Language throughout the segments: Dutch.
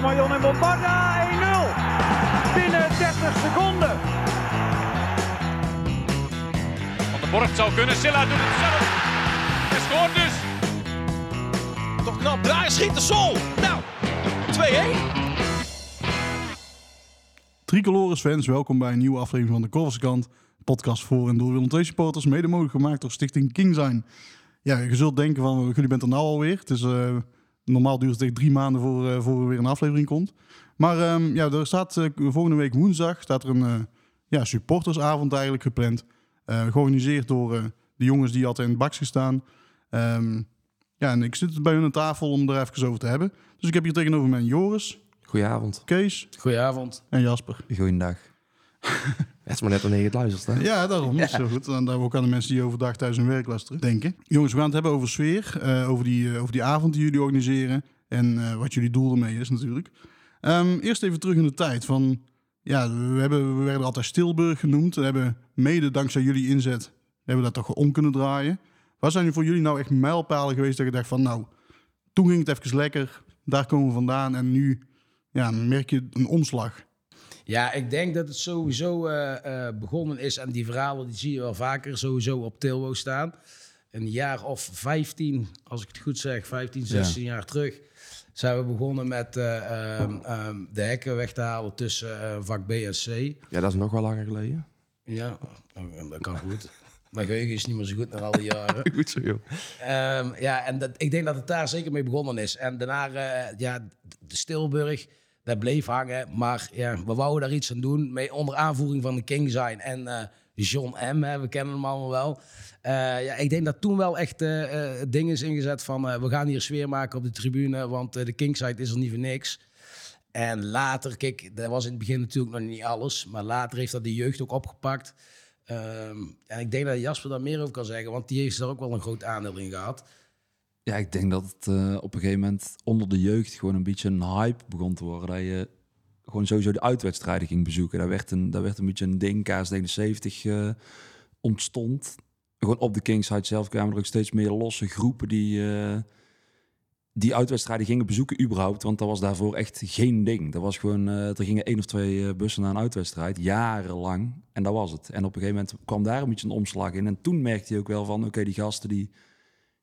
Romayon en Bombarda 1-0. Binnen 30 seconden. Van de Borgt zou kunnen. Silla doet het zelf. Hij scoort dus. Toch knap draaien, schiet de sol. Nou, 2-1. Tricolores fans, welkom bij een nieuwe aflevering van de Korverskant. Podcast voor en door Willem II supporters, mede mogelijk gemaakt door Stichting King Zijn. Ja, je zult denken van, jullie bent er nou alweer. Het is, eh, normaal duurt het echt drie maanden voor, eh, voor er weer een aflevering komt. Maar ehm, ja, er staat eh, volgende week woensdag staat er een eh, ja, supportersavond eigenlijk gepland. Eh, georganiseerd door eh, de jongens die altijd in het bakje staan. Ehm, ja, en ik zit bij hun aan tafel om er even over te hebben. Dus ik heb hier tegenover mij Joris, Goedenavond. Kees Goedenavond. en Jasper. Goeiedag. Het is maar net wanneer je het luistert, hè? Ja, daarom. Is zo goed. Dan ook aan de mensen die overdag thuis hun werk luisteren denken. Jongens, we gaan het hebben over sfeer. eh, over, die, eh, over die avond die jullie organiseren. En eh, wat jullie doel ermee is natuurlijk. Ehm, eerst even terug in de tijd. Van, ja, we, hebben, we werden altijd Stilburg genoemd. We hebben mede dankzij jullie inzet hebben we dat toch om kunnen draaien. Wat zijn voor jullie nou echt mijlpalen geweest dat je dacht van... Nou, toen ging het even lekker. Daar komen we vandaan. En nu ja, merk je een omslag. Ja, ik denk dat het sowieso eh, eh, begonnen is. En die verhalen die zie je wel vaker sowieso op Tilwo staan. Een jaar of 15, als ik het goed zeg, 15, 16 jaar terug. Zijn we begonnen met eh, ehm, ehm, de hekken weg te halen tussen vak B en C. Ja, dat is nog wel langer geleden. Ja, dat kan goed. Mijn geheugen is niet meer zo goed na al die jaren. Goed zo, joh. Ehm, ja, en dat, ik denk dat het daar zeker mee begonnen is. En daarna, ja, de Stilburg, dat bleef hangen. Maar ja, we wouden daar iets aan doen. Mee onder aanvoering van de King zijn en eh, John M. Hè, we kennen hem allemaal wel. Eh, ja, ik denk dat toen wel echt eh, eh, dingen is ingezet van... we gaan hier sfeer maken op de tribune, want de Kingside is er niet voor niks. En later, kijk, dat was in het begin natuurlijk nog niet alles. Maar later heeft dat de jeugd ook opgepakt. Ehm, en ik denk dat Jasper daar meer over kan zeggen, want die heeft daar ook wel een groot aandeel in gehad. Ja, ik denk dat het eh, op een gegeven moment onder de jeugd gewoon een beetje een hype begon te worden. Dat je gewoon sowieso de uitwedstrijden ging bezoeken. Daar werd een, daar werd een beetje een ding, KS79 eh, ontstond. Gewoon op de Kingside zelf kwamen er ook steeds meer losse groepen die, eh, die uitwedstrijden gingen bezoeken überhaupt. Want dat was daarvoor echt geen ding. Dat was gewoon, er gingen één of twee bussen naar een uitwedstrijd, jarenlang. En dat was het. En op een gegeven moment kwam daar een beetje een omslag in. En toen merkte je ook wel van, oké, die gasten die,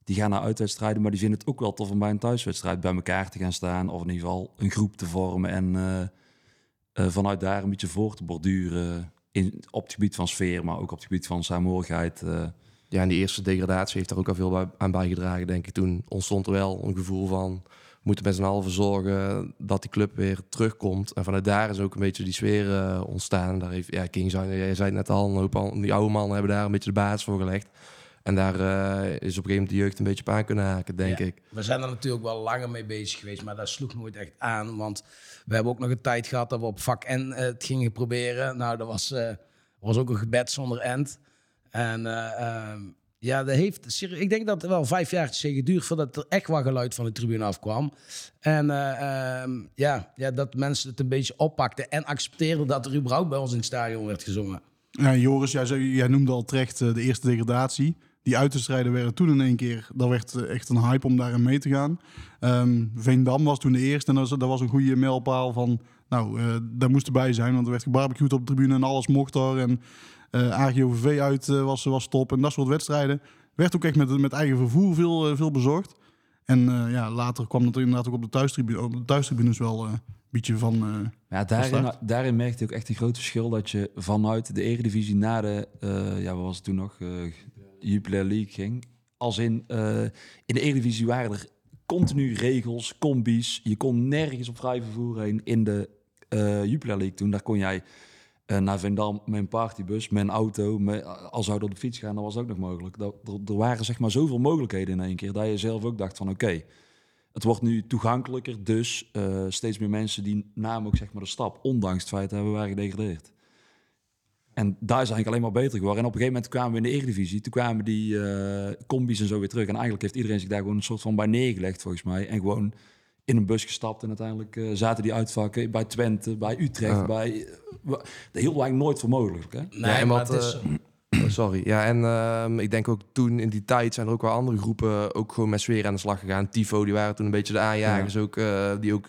die gaan naar uitwedstrijden, maar die vinden het ook wel tof om bij een thuiswedstrijd bij elkaar te gaan staan. Of in ieder geval een groep te vormen en eh, eh, vanuit daar een beetje voor te borduren in, op het gebied van sfeer, maar ook op het gebied van saamhorigheid. eh. Ja, en die eerste degradatie heeft daar ook al veel aan bijgedragen, denk ik. Toen ontstond er wel een gevoel van... we moeten met z'n allen zorgen dat die club weer terugkomt. En vanuit daar is ook een beetje die sfeer ontstaan. Daar heeft, ja, King jij zei het net al, een al, die oude mannen hebben daar een beetje de basis voor gelegd. En daar eh, is op een gegeven moment de jeugd een beetje op aan kunnen haken, denk Ja, ik. We zijn er natuurlijk wel langer mee bezig geweest, maar dat sloeg nooit echt aan. Want we hebben ook nog een tijd gehad dat we op vak N eh, het gingen proberen. Nou, dat was, eh, was ook een gebed zonder end. En eh, ehm, ja, dat heeft, ik denk dat het wel vijf jaar heeft geduurd voordat er echt wat geluid van de tribune afkwam. En eh, ehm, ja, ja, dat mensen het een beetje oppakten en accepteerden dat er überhaupt bij ons in het stadion werd gezongen. Ja, Joris, jij, zei, jij noemde al terecht de eerste degradatie. Die uitwedstrijden werden toen in één keer, daar werd eh, echt een hype om daarin mee te gaan. Ehm Veendam was toen de eerste en dat was, dat was een goede mijlpaal van, nou, eh, daar moest erbij zijn. Want er werd gebarbecued op de tribune en alles mocht er. En eh AGOVV uit was, was top en dat soort wedstrijden. Werd ook echt met, met eigen vervoer veel, veel bezorgd. En ja, later kwam dat er inderdaad ook op de thuistribune, op de thuistribunes wel een beetje van... Ja, daarin, daarin merkte ik ook echt een groot verschil dat je vanuit de Eredivisie naar de, ja, wat was het toen nog, Jupiler League ging. Als in, eh, in de Eredivisie waren er continu regels, combi's. Je kon nergens op vrij vervoer heen in de eh Jupiler League toen. Daar kon jij eh, naar Vendam met een partybus, met een auto. Als zou op de fiets gaan, dan was dat ook nog mogelijk. Dat, er, waren zeg maar zoveel mogelijkheden in één keer, dat je zelf ook dacht van oké, het wordt nu toegankelijker, dus steeds meer mensen die namen ook zeg maar de stap, ondanks het feit dat we waren gedegradeerd. En daar is eigenlijk alleen maar beter geworden. En op een gegeven moment kwamen we in de Eredivisie, toen kwamen die eh combi's en zo weer terug. En eigenlijk heeft iedereen zich daar gewoon een soort van bij neergelegd volgens mij. En gewoon in een bus gestapt en uiteindelijk eh, zaten die uitvakken bij Twente, bij Utrecht, Ja. bij... wa- dat eigenlijk nooit voor mogelijk. Hè? Nee, Ja, en maar wat, het is... eh, Oh, sorry. Ja, en ehm, ik denk ook toen in die tijd zijn er ook wel andere groepen ook gewoon met sfeer aan de slag gegaan. Tifo, die waren toen een beetje de aanjagers ook, eh, die ook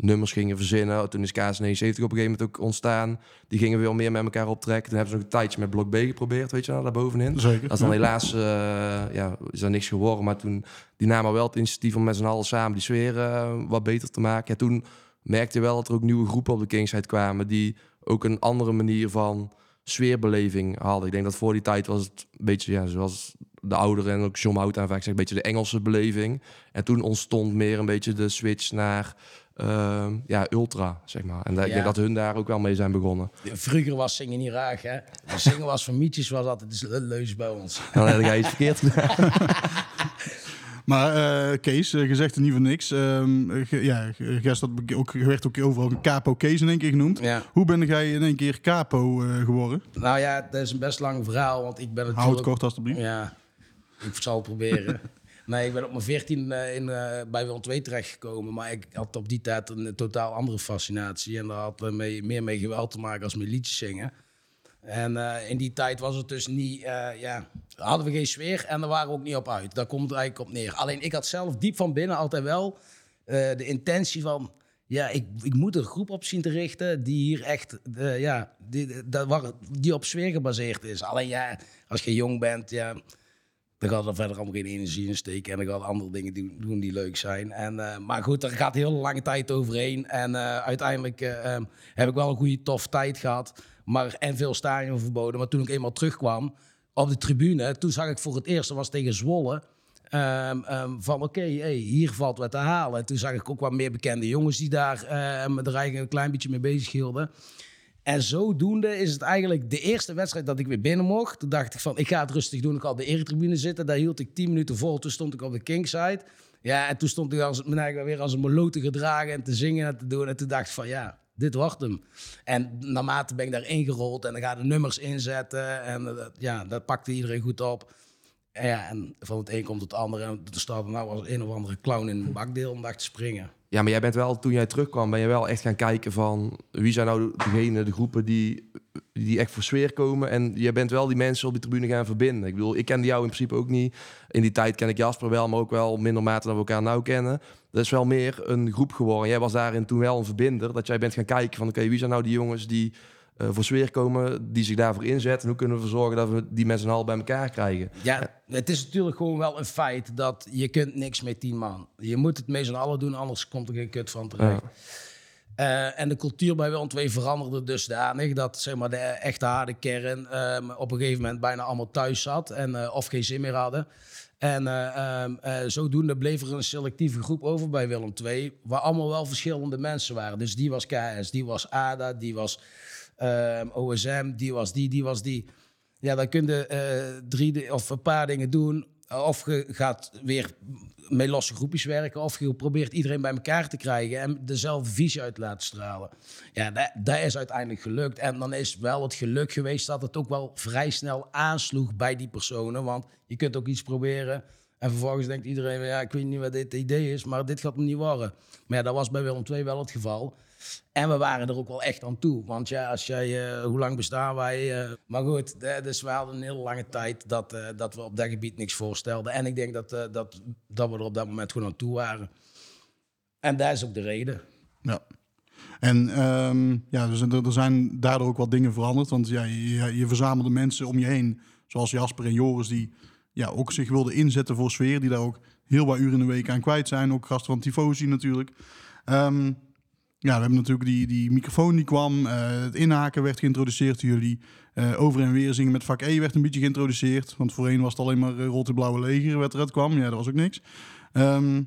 nummers gingen verzinnen. Toen is KS 79 op een gegeven moment ook ontstaan. Die gingen weer meer met elkaar optrekken. Toen hebben ze ook een tijdje met Blok B geprobeerd, weet je wel, daar bovenin. Zeker. Dat is dan ja. helaas, eh, ja, is er niks geworden. Maar toen, die namen wel het initiatief om met z'n allen samen die sfeer eh, wat beter te maken. Ja, toen merkte je wel dat er ook nieuwe groepen op de Kingside kwamen... die ook een andere manier van sfeerbeleving hadden. Ik denk dat voor die tijd was het een beetje, ja, zoals de ouderen en ook John Hout aan vaak zegt, een beetje de Engelse beleving. En toen ontstond meer een beetje de switch naar ehm, ja, ultra, zeg maar. En dat, ik Ja. denk dat hun daar ook wel mee zijn begonnen. Vroeger was zingen niet raar, hè? Zingen was van mietjes was altijd leus bij ons. Dan heb jij iets verkeerd gedaan. Maar eh, Kees, eh, je zegt er niet voor niks. Ehm, eh, ge- ja, dat bek- ook, werd ook overal een capo Kees in één keer genoemd. Ja. Hoe ben jij in één keer capo eh, geworden? Nou ja, dat is een best lang verhaal, want ik ben natuurlijk... Houd het kort alstublieft. Ja, ik zal het proberen. nee, ik ben op mijn 14 eh, in, eh, bij Willem II terechtgekomen. Maar ik had op die tijd een, totaal andere fascinatie. En dat had mee, meer mee geweld te maken als met zingen. En eh, in die tijd was het dus niet, eh, ja, hadden we geen sfeer en daar waren we ook niet op uit. Daar komt het eigenlijk op neer. Alleen ik had zelf diep van binnen altijd wel eh, de intentie van, ja, ik, ik moet een groep op zien te richten die hier echt, eh, ja, die, die op sfeer gebaseerd is. Alleen ja, als je jong bent, ja, dan gaat er verder allemaal geen energie in steken. En dan gaat andere dingen doen, die leuk zijn. En, eh, maar goed, er gaat heel lange tijd overheen. En eh, uiteindelijk eh, ehm, heb ik wel een goede, tof tijd gehad. Maar, en veel stadion verboden. Maar toen ik eenmaal terugkwam op de tribune... toen zag ik voor het eerst, dat was tegen Zwolle... ehm, ehm, van oké, hey, hier valt wat te halen. En toen zag ik ook wat meer bekende jongens... die daar ehm, er eigenlijk een klein beetje mee bezig hielden. En zodoende is het eigenlijk de eerste wedstrijd dat ik weer binnen mocht. Toen dacht ik van, ik ga het rustig doen. Ik had op de eretribune zitten. Daar hield ik 10 minuten vol. Toen stond ik op de kingside. Ja, en toen stond ik als, eigenlijk weer als een molo te gedragen en te zingen en te doen. En toen dacht ik van, ja, dit wordt hem. En naarmate ben ik daar ingerold en dan ga de nummers inzetten. En eh, ja, dat pakte iedereen goed op. En ja, en van het een komt het andere. En toen er nou als een of andere clown in een bakdeel om daar te springen. Ja, maar jij bent wel, toen jij terugkwam, ben je wel echt gaan kijken van wie zijn nou degene, de groepen die, die echt voor sfeer komen. En jij bent wel die mensen op die tribune gaan verbinden. Ik bedoel, ik kende jou in principe ook niet. In die tijd ken ik Jasper wel, maar ook wel minder mate dan we elkaar nou kennen. Dat is wel meer een groep geworden. Jij was daarin toen wel een verbinder. Dat jij bent gaan kijken van oké, wie zijn nou die jongens die eh, voor sfeer komen, die zich daarvoor inzetten. En hoe kunnen we ervoor zorgen dat we die met z'n allen bij elkaar krijgen. Ja, het is natuurlijk gewoon wel een feit dat je kunt niks met tien man. Je moet het met z'n allen doen, anders komt er geen kut van terecht. Eh, en de cultuur bij Willem II veranderde dusdanig dat zeg maar, de echte harde kern ehm, op een gegeven moment bijna allemaal thuis zat en, eh, of geen zin meer hadden. En eh, ehm, eh, zodoende bleef er een selectieve groep over bij Willem II, waar allemaal wel verschillende mensen waren. Dus die was KS, die was ADA, die was ehm, OSM, die was die, die was die. Ja, dan kun je eh, drie of een paar dingen doen. Of je gaat weer met losse groepjes werken. Of je probeert iedereen bij elkaar te krijgen. En dezelfde visie uit te laten stralen. Ja, dat, dat is uiteindelijk gelukt. En dan is wel het geluk geweest dat het ook wel vrij snel aansloeg bij die personen. Want je kunt ook iets proberen. En vervolgens denkt iedereen, ja, ik weet niet wat dit idee is, maar dit gaat hem niet worden. Maar ja, dat was bij Willem II wel het geval. En we waren er ook wel echt aan toe. Want ja, als jij, eh, hoe lang bestaan wij? eh, maar goed, dus we hadden een hele lange tijd dat, eh, dat we op dat gebied niks voorstelden. En ik denk dat, dat, dat we er op dat moment gewoon aan toe waren. En dat is ook de reden. Ja. En ehm, ja, dus er, er zijn daardoor ook wat dingen veranderd. Want ja, je, je verzamelde mensen om je heen, zoals Jasper en Joris, die ja, ook zich wilden inzetten voor sfeer. Die daar ook heel wat uren in de week aan kwijt zijn. Ook gasten van Tifosi natuurlijk. Ehm, ja, we hebben natuurlijk die, die microfoon die kwam. eh, het inhaken werd geïntroduceerd jullie. Eh, over en weer zingen met vak E werd een beetje geïntroduceerd. Want voorheen was het alleen maar uh, Rotte Blauwe Leger wat eruit kwam. Ja, dat was ook niks. Ehm,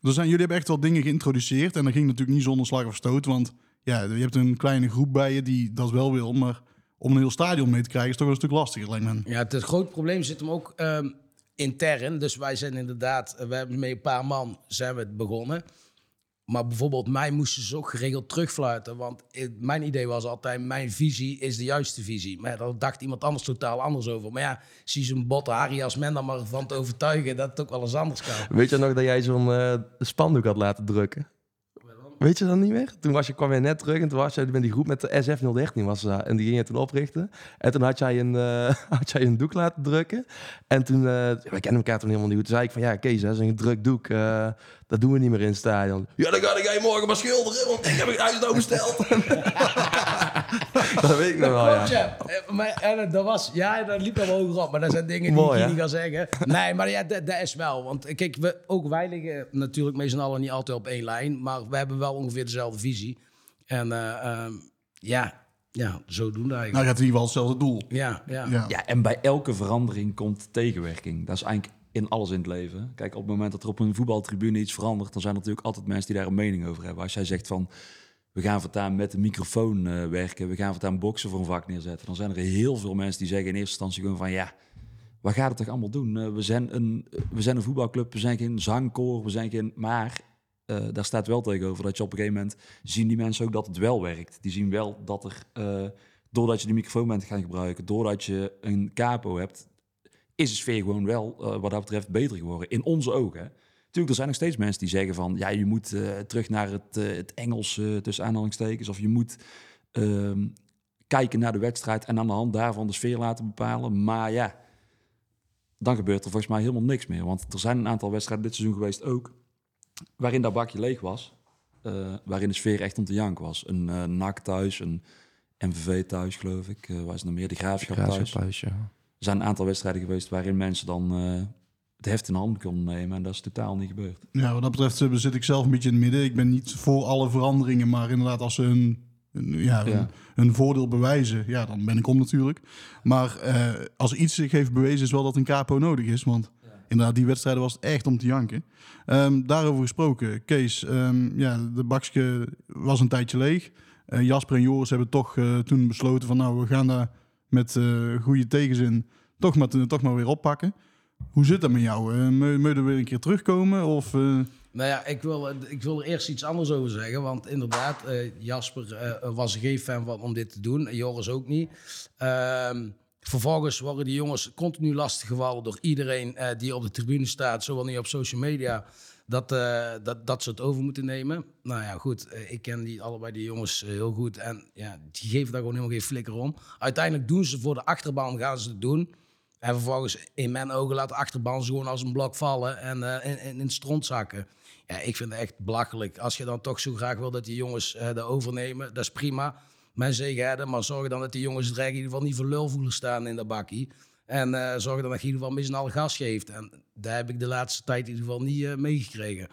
er zijn, jullie hebben echt wel dingen geïntroduceerd. En dat ging natuurlijk niet zonder slag of stoot. Want ja, je hebt een kleine groep bij je die dat wel wil. Maar om een heel stadion mee te krijgen is toch wel een stuk lastiger, lijkt me. Ja, het grote probleem zit hem ook ehm, intern. Dus wij zijn inderdaad, eh, we hebben met een paar man zijn we het begonnen. Maar bijvoorbeeld mij moesten ze ook geregeld terugfluiten. Want mijn idee was altijd, mijn visie is de juiste visie. Maar daar dacht iemand anders totaal anders over. Maar ja, zie zo'n botte Harry als men dan maar van te overtuigen dat het ook wel eens anders kan. Weet je nog dat jij zo'n eh, spandoek had laten drukken? Weet je dat niet meer? Toen was je, kwam je net terug en toen was je met die groep met de SF013 was, dat. en die ging je toen oprichten. En toen had jij een, eh, had jij een doek laten drukken. En toen, eh we kennen elkaar toen helemaal niet goed. Toen zei ik van, ja Kees, dat is een druk doek. eh, dat doen we niet meer in het stadion. Ja, dan ga ik morgen maar schilderen, want ik heb het huis nou. dat weet ik nog wel, ja. Klopt, ja. Eh, Maar, en dat was, ja, dat liep wel hoger op, maar dat zijn dingen die Mooi, ik hier niet ga zeggen. Nee, maar ja, dat, dat is wel. Want kijk, we, ook wij liggen natuurlijk met z'n allen niet altijd op één lijn, maar we hebben wel ongeveer dezelfde visie. En eh, ehm, ja, ja, zo doen we Nou, eigenlijk. je hebt in ieder geval hetzelfde doel. Ja, ja. Ja. Ja, en bij elke verandering komt tegenwerking. Dat is eigenlijk in alles in het leven. Kijk, op het moment dat er op een voetbaltribune iets verandert, dan zijn er natuurlijk altijd mensen die daar een mening over hebben. Als jij zegt van, we gaan voortaan met de microfoon eh, werken, we gaan voortaan boksen voor een vak neerzetten, dan zijn er heel veel mensen die zeggen in eerste instantie gewoon van, ja, wat gaat het toch allemaal doen? Eh, we, zijn een, we zijn een voetbalclub, we zijn geen zangkoor, we zijn geen... Maar eh, daar staat wel tegenover dat je op een gegeven moment zien die mensen ook dat het wel werkt. Die zien wel dat er, doordat je de microfoon bent gaan gebruiken, doordat je een capo hebt, is de sfeer gewoon wel, wat dat betreft, beter geworden. In onze ogen. Hè. Natuurlijk, er zijn nog steeds mensen die zeggen van... ja, je moet eh, terug naar het, eh, het Engels eh, tussen aanhalingstekens... of je moet ehm, kijken naar de wedstrijd... en aan de hand daarvan de sfeer laten bepalen. Maar ja, dan gebeurt er volgens mij helemaal niks meer. Want er zijn een aantal wedstrijden dit seizoen geweest ook... waarin dat bakje leeg was. waarin de sfeer echt om te jank was. Een NAC thuis, een MVV thuis, geloof ik. Waar is het nog meer? De Graafschap thuis. Graafschap thuis, ja. Er zijn een aantal wedstrijden geweest waarin mensen dan het heft in handen konden nemen. En dat is totaal niet gebeurd. Ja, wat dat betreft eh, zit ik zelf een beetje in het midden. Ik ben niet voor alle veranderingen, maar inderdaad als ze een, een, ja, Ja. Voordeel bewijzen, ja, dan ben ik om natuurlijk. Maar eh, als iets zich heeft bewezen is wel dat een capo nodig is, want inderdaad die wedstrijden was het echt om te janken. Ehm, daarover gesproken, Kees, ehm, ja, de bakje was een tijdje leeg. Eh, Jasper en Joris hebben toch toen besloten van nou, we gaan daar met goede tegenzin toch maar, toch maar weer oppakken. Hoe zit dat met jou? Uh, Moet je weer een keer terugkomen? Of, eh, Nou ja, ik wil, eh, ik wil er eerst iets anders over zeggen. Want inderdaad, eh, Jasper was geen fan van om dit te doen. En Joris ook niet. Ehm, vervolgens worden die jongens continu lastiggevallen door iedereen die op de tribune staat. Zowel niet op social media. Dat, dat, dat ze het over moeten nemen. Nou ja, goed. ik ken die, allebei die jongens heel goed. En ja, die geven daar gewoon helemaal geen flikker om. Uiteindelijk doen ze voor de achterban, gaan ze het doen. En vervolgens in mijn ogen laat achterban gewoon als een blok vallen en eh, in, in, in stront zakken. Ja, ik vind het echt belachelijk. Als je dan toch zo graag wil dat die jongens eh dat overnemen, dat is prima. Zeggen, hè, maar zorg dan dat die jongens het in ieder geval niet voor lul voelen staan in de bakkie. En eh zorg dan dat je in ieder geval met z'n allen gas geeft. En daar heb ik de laatste tijd in ieder geval niet meegekregen.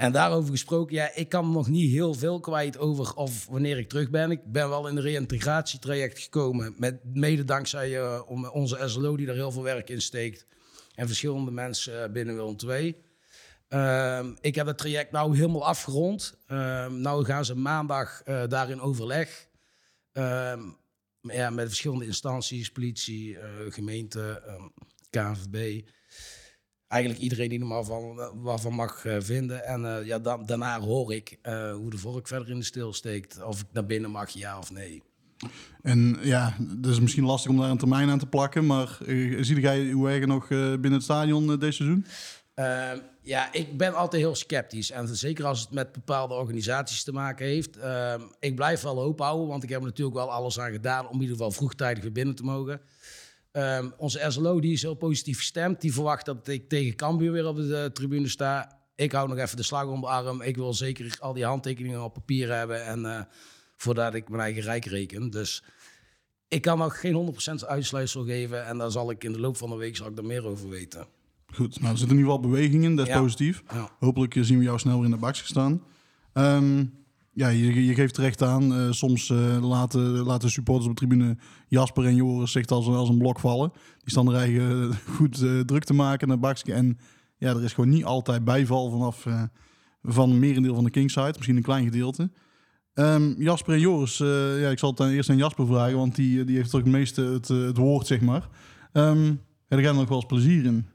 En daarover gesproken, ja, ik kan nog niet heel veel kwijt over of wanneer ik terug ben. Ik ben wel in een reïntegratietraject gekomen, met, mede dankzij eh, onze SLO die er heel veel werk in steekt. En verschillende mensen eh, binnen Willem II. Ehm, ik heb het traject nou helemaal afgerond. Ehm nou gaan ze maandag eh, daar in overleg. Ehm, ja, met verschillende instanties, politie, gemeente, KNVB. Eigenlijk iedereen die er maar van, waarvan mag eh, vinden. En eh, ja, dan, daarna hoor ik eh, hoe de vork verder in de stil steekt. Of ik naar binnen mag, ja of nee. en ja, het is misschien lastig om daar een termijn aan te plakken. Maar eh, zie jij uw eigen nog binnen het stadion eh, dit seizoen? Ja, ik ben altijd heel sceptisch. En zeker als het met bepaalde organisaties te maken heeft. Ik blijf wel hoop houden, want ik heb er natuurlijk wel alles aan gedaan om in ieder geval vroegtijdig weer binnen te mogen. Ehm, onze SLO die is heel positief gestemd. Die verwacht dat ik tegen Cambuur weer op de, eh, tribune sta. Ik hou nog even de slag om de arm. Ik wil zeker al die handtekeningen op papier hebben. En eh, voordat ik mijn eigen rijk reken. Dus ik kan nog geen 100% uitsluitsel geven. En daar zal ik in de loop van de week zal ik er meer over weten. Goed, nou, er zit in ieder geval beweging in, dat is Ja. positief. Ja. Hopelijk eh, zien we jou snel weer in de baks staan. Ehm, ja, je, je geeft terecht aan. eh, soms eh, laten, laten supporters op de tribune Jasper en Joris zich als, als een blok vallen. Die staan er eigen eh, goed druk te maken naar bakje. En ja, er is gewoon niet altijd bijval vanaf van een merendeel van de kingside. Misschien een klein gedeelte. Ehm, Jasper en Joris, ja, ik zal het eerst aan Jasper vragen, want die, die heeft toch het meeste het, woord, zeg maar. Heb jij er nog wel eens plezier in?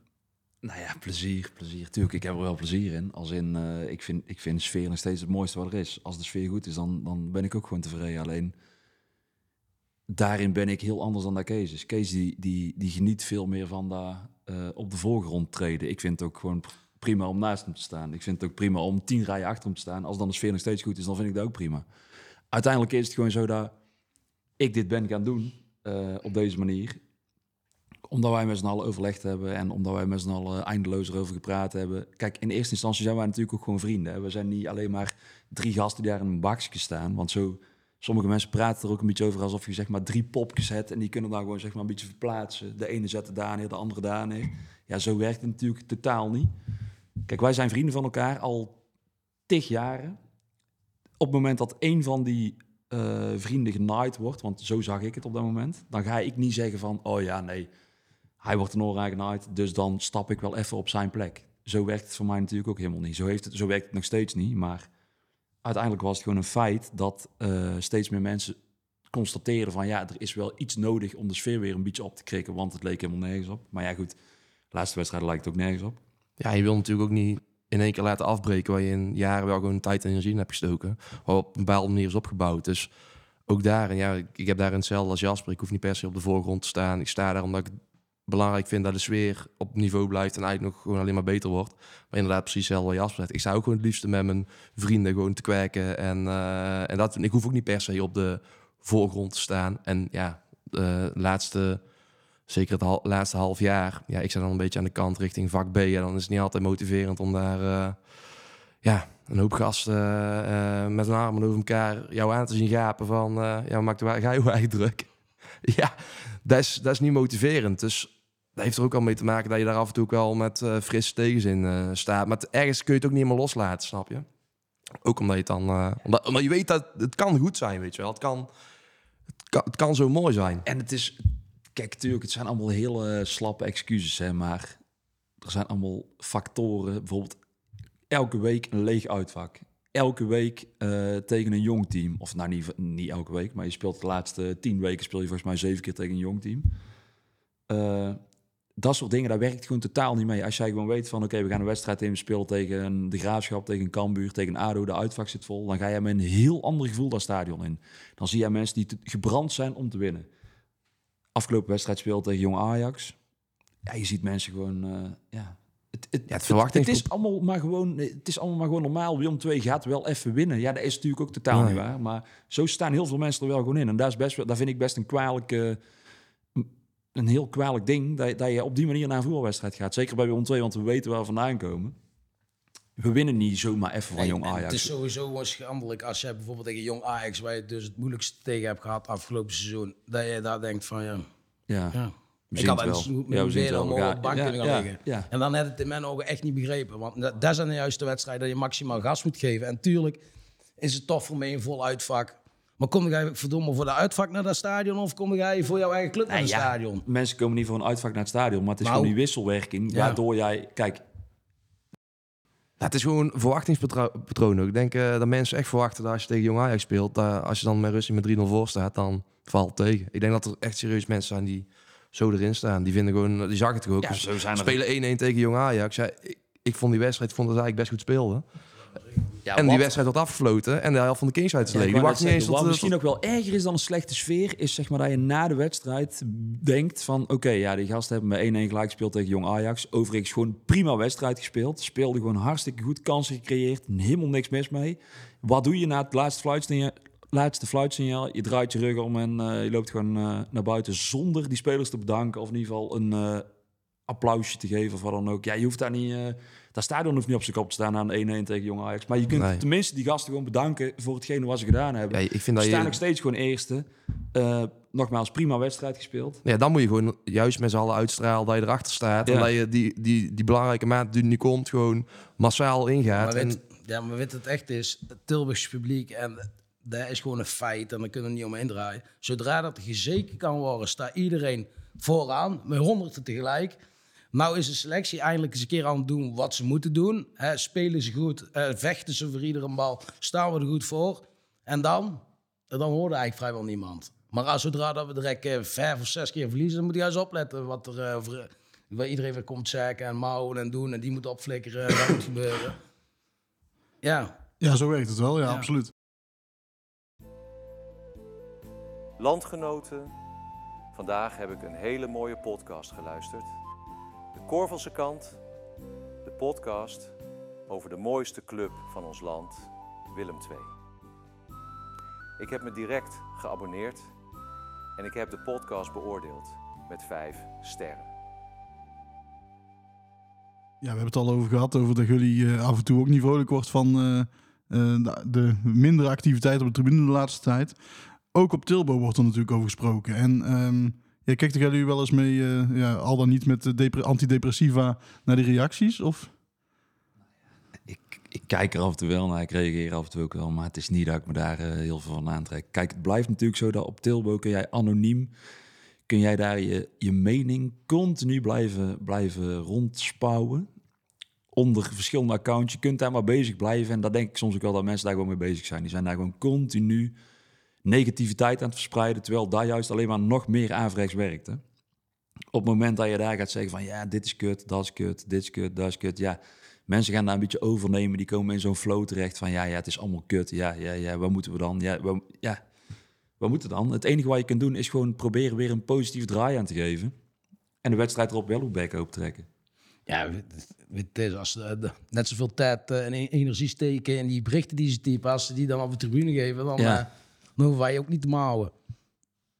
Nou ja, plezier, plezier. Tuurlijk, ik heb er wel plezier in. Als in, eh, ik, vind, ik vind sfeer nog steeds het mooiste wat er is. Als de sfeer goed is, dan, dan ben ik ook gewoon tevreden. Alleen, daarin ben ik heel anders dan dat Kees is. Kees die, die, die geniet veel meer van daar eh, op de voorgrond treden. Ik vind het ook gewoon pr- prima om naast hem te staan. Ik vind het ook prima om tien rijen achter hem te staan. Als dan de sfeer nog steeds goed is, dan vind ik dat ook prima. Uiteindelijk is het gewoon zo dat ik dit ben gaan doen eh, op deze manier. Omdat wij met z'n allen overlegd hebben en omdat wij met z'n allen eindeloos erover gepraat hebben. Kijk, in eerste instantie zijn wij natuurlijk ook gewoon vrienden. We zijn niet alleen maar drie gasten die daar in een bakje staan. Want zo, sommige mensen praten er ook een beetje over alsof je zeg maar drie popjes hebt. En die kunnen dan gewoon zeg maar een beetje verplaatsen. De ene zet het daar neer, de andere daar neer. Ja, zo werkt het natuurlijk totaal niet. Kijk, wij zijn vrienden van elkaar al tig jaren. Op het moment dat een van die eh, vrienden genaaid wordt, want zo zag ik het op dat moment, dan ga ik niet zeggen van, oh ja, nee, hij wordt een oor genaaid, dus dan stap ik wel even op zijn plek. Zo werkt het voor mij natuurlijk ook helemaal niet. Zo, heeft het, zo werkt het nog steeds niet, maar uiteindelijk was het gewoon een feit dat eh, steeds meer mensen constateren van, ja, er is wel iets nodig om de sfeer weer een beetje op te krikken, want het leek helemaal nergens op. Maar ja, goed, de laatste wedstrijd lijkt het ook nergens op. Ja, je wil natuurlijk ook niet in één keer laten afbreken waar je in jaren wel gewoon tijd en energie in hebt gestoken. Wat op een bepaalde manier is opgebouwd. Dus ook daar, en ja, ik, heb daarin hetzelfde als Jasper. Ik hoef niet per se op de voorgrond te staan. Ik sta daar omdat ik belangrijk vind dat de sfeer op niveau blijft en eigenlijk nog gewoon alleen maar beter wordt. Maar inderdaad, precies hetzelfde wat Jasper zegt. Ik sta ook gewoon het liefste met mijn vrienden gewoon te kwijken. En, eh, en dat, ik hoef ook niet per se op de voorgrond te staan. En ja, de laatste zeker het laatste half jaar, ja, ik sta dan een beetje aan de kant richting vak B. En dan is het niet altijd motiverend om daar eh, ja, een hoop gasten eh, met hun armen over elkaar jou aan te zien gapen van, ja, maak de, ga je echt druk. ja, dat is, dat is niet motiverend. Dus dat heeft er ook al mee te maken dat je daar af en toe ook wel met eh frisse tegenzin eh, staat. Maar ergens kun je het ook niet helemaal loslaten, snap je? Ook omdat je dan, eh, omdat, omdat je weet dat het kan goed zijn, weet je wel. Het kan, het kan, zo mooi zijn. En het is, kijk, natuurlijk, het zijn allemaal hele slappe excuses, hè, maar er zijn allemaal factoren. Bijvoorbeeld elke week een leeg uitvak. Elke week tegen een jong team. Of nou, niet, niet elke week, maar je speelt de laatste tien weken speel je volgens mij zeven keer tegen een jong team. Dat soort dingen, daar werkt gewoon totaal niet mee. Als jij gewoon weet van, oké, we gaan een wedstrijd in, we spelen tegen de Graafschap, tegen Cambuur, tegen ADO, de uitvak zit vol. Dan ga je met een heel ander gevoel dat stadion in. Dan zie je mensen die te- gebrand zijn om te winnen afgelopen wedstrijd speelt tegen Jong Ajax. Ja, je ziet mensen gewoon, eh, ja. Het, het, het verwachtings- het, is allemaal maar gewoon, het is allemaal maar gewoon normaal. Willem II gaat wel even winnen. Ja, dat is natuurlijk ook totaal Nee. niet waar. Maar zo staan heel veel mensen er wel gewoon in. En daar, is best, wel- daar vind ik best een kwalijke, een heel kwalijk ding dat, je- dat je op die manier naar een voetbalwedstrijd gaat. Zeker bij Willem II, want we weten waar we vandaan komen. We winnen niet zomaar even van Jong Ajax. Het is sowieso schandelijk als jij bijvoorbeeld tegen Jong Ajax, waar je dus het moeilijkste tegen hebt gehad afgelopen seizoen, dat je daar denkt van ja, ja. ja. Ik had het met Ja, op de bank ja, kunnen gaan ja, liggen. En dan had het in mijn ogen echt niet begrepen. Want dat, dat zijn de juiste wedstrijden dat je maximaal gas moet geven. En tuurlijk is het tof voor mij een vol uitvak. Maar kom jij verdomme voor de uitvak naar dat stadion of kom jij voor jouw eigen club naar het Ja, stadion? Mensen komen niet voor een uitvak naar het stadion, maar het is Nou. gewoon die wisselwerking Ja. waardoor jij, kijk, Ja, het is gewoon een verwachtingspatroon ook. Ik denk eh, dat mensen echt verwachten dat als je tegen Jong Ajax speelt, als je dan met Russie met 3-0 voor staat, dan valt het tegen. Ik denk dat er echt serieus mensen zijn die zo erin staan. Die vinden gewoon, die zag het ook. Ja, Dus zo zijn er- spelen 1-1 tegen Jong Ajax. Ja, ik, ik vond die wedstrijd, ik vond dat eigenlijk best goed speelden. Ja, en die wedstrijd wordt afgefloten en de helft van de Kings uit is Ja, leeg. ik Die wou wacht net niet eens zeggen, tot... wat tot- misschien nog wel erger is dan een slechte sfeer, is zeg maar dat je na de wedstrijd denkt van, oké, ja, die gasten hebben met 1-1 gelijk gespeeld tegen Jong Ajax. Overigens gewoon prima wedstrijd gespeeld. Speelde gewoon hartstikke goed, kansen gecreëerd, helemaal niks mis mee. Wat doe je na het laatste fluitsignaal? Laatste fluitsignaal, je draait je rug om en eh, je loopt gewoon eh, naar buiten zonder die spelers te bedanken of in ieder geval een eh, applausje te geven of wat dan ook. Ja, je hoeft daar niet, dat stadion hoeft niet op zijn kop te staan aan 1-1 tegen Jong Ajax. Maar je kunt Nee. tenminste die gasten gewoon bedanken voor hetgene wat ze gedaan hebben. Ja, ik vind dat staan je... nog steeds gewoon eerste. Eh, nogmaals, prima wedstrijd gespeeld. Ja, dan moet je gewoon juist met z'n allen uitstralen dat je erachter staat. Ja. En dat je die, die, die belangrijke maat die nu komt, gewoon massaal ingaat. Maar En, weet, ja, maar weet het echt is, het Tilburgse publiek, en dat is gewoon een feit en daar kunnen we niet omheen draaien. Zodra dat gezeken kan worden, staat iedereen vooraan, met honderden tegelijk. Nou is de selectie eindelijk eens een keer aan het doen wat ze moeten doen. Hè, spelen ze goed, eh, vechten ze voor iedere bal, staan we er goed voor. En dan, dan hoorde eigenlijk vrijwel niemand. Maar als zodra dat we direct eh, vijf of zes keer verliezen, dan moet je juist opletten wat er eh, voor, waar iedereen weer komt zeggen en mouwen en doen. En die moet opflikkeren en dat moet gebeuren. Ja, Ja, zo werkt het wel. Ja, Ja. absoluut. Landgenoten, vandaag heb ik een hele mooie podcast geluisterd. Korvelse kant, de podcast over de mooiste club van ons land, Willem II. Ik heb me direct geabonneerd en ik heb de podcast beoordeeld met vijf sterren. Ja, we hebben het al over gehad, over dat jullie eh, af en toe ook niet vrolijk wordt van eh, eh, de, de mindere activiteit op de tribune de laatste tijd. Ook op Tilbo wordt er natuurlijk over gesproken. En ehm ja, kijkt jullie wel eens mee, eh, ja, al dan niet met de depre- antidepressiva, naar die reacties? Of? Ik, ik kijk er af en toe wel naar, ik reageer af en toe ook wel, maar het is niet dat ik me daar eh, heel veel van aantrek. Kijk, het blijft natuurlijk zo dat op Tilbo kun jij anoniem, kun jij daar je, je mening continu blijven, blijven rondspouwen. Onder verschillende accounts. Je kunt daar maar bezig blijven. En dat denk ik soms ook wel dat mensen daar gewoon mee bezig zijn. Die zijn daar gewoon continu negativiteit aan het verspreiden. Terwijl dat juist alleen maar nog meer averechts werkt. Hè? Op het moment dat je daar gaat zeggen van ja, dit is kut, dat is kut, dit is kut, dat is kut. Ja, mensen gaan daar een beetje overnemen. Die komen in zo'n flow terecht van ja, ja, het is allemaal kut. Ja, ja, ja, wat moeten we dan? Ja, ja, wat moeten we dan? Het enige wat je kunt doen is gewoon proberen weer een positieve draai aan te geven. En de wedstrijd erop wel op bek open trekken. Ja, het- is als de- net zoveel tijd eh, en e- energie steken in die berichten die ze typen, als ze die dan op de tribune geven, dan, Ja. eh, dan hoeven wij ook niet te mouwen.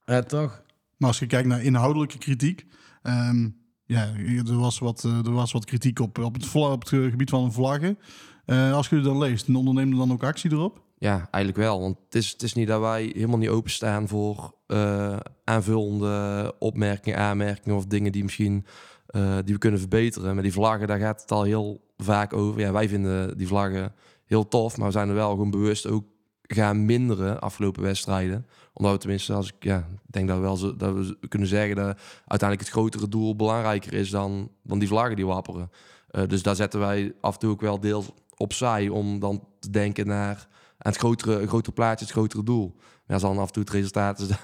Ja, toch? Maar als je kijkt naar inhoudelijke kritiek, ehm, ja, er was wat, eh, er was wat kritiek op, op, het, op het eh, gebied van vlaggen. Eh, als je het dan leest, ondernemen er dan ook actie erop? Ja, eigenlijk wel. Want het is, het is niet dat wij helemaal niet openstaan voor eh, aanvullende opmerkingen, aanmerkingen of dingen die misschien eh, die we kunnen verbeteren. Met die vlaggen, daar gaat het al heel vaak over. Ja, wij vinden die vlaggen heel tof, maar we zijn er wel gewoon bewust ook gaan minderen afgelopen wedstrijden. Omdat we tenminste, als ik ja, denk dat we wel zo, dat we kunnen zeggen dat uiteindelijk het grotere doel belangrijker is dan, dan die vlaggen die wapperen. Eh, dus daar zetten wij af en toe ook wel deels opzij om dan te denken naar het grotere, grotere plaatje, het grotere doel. Maar als dan af en toe het resultaat is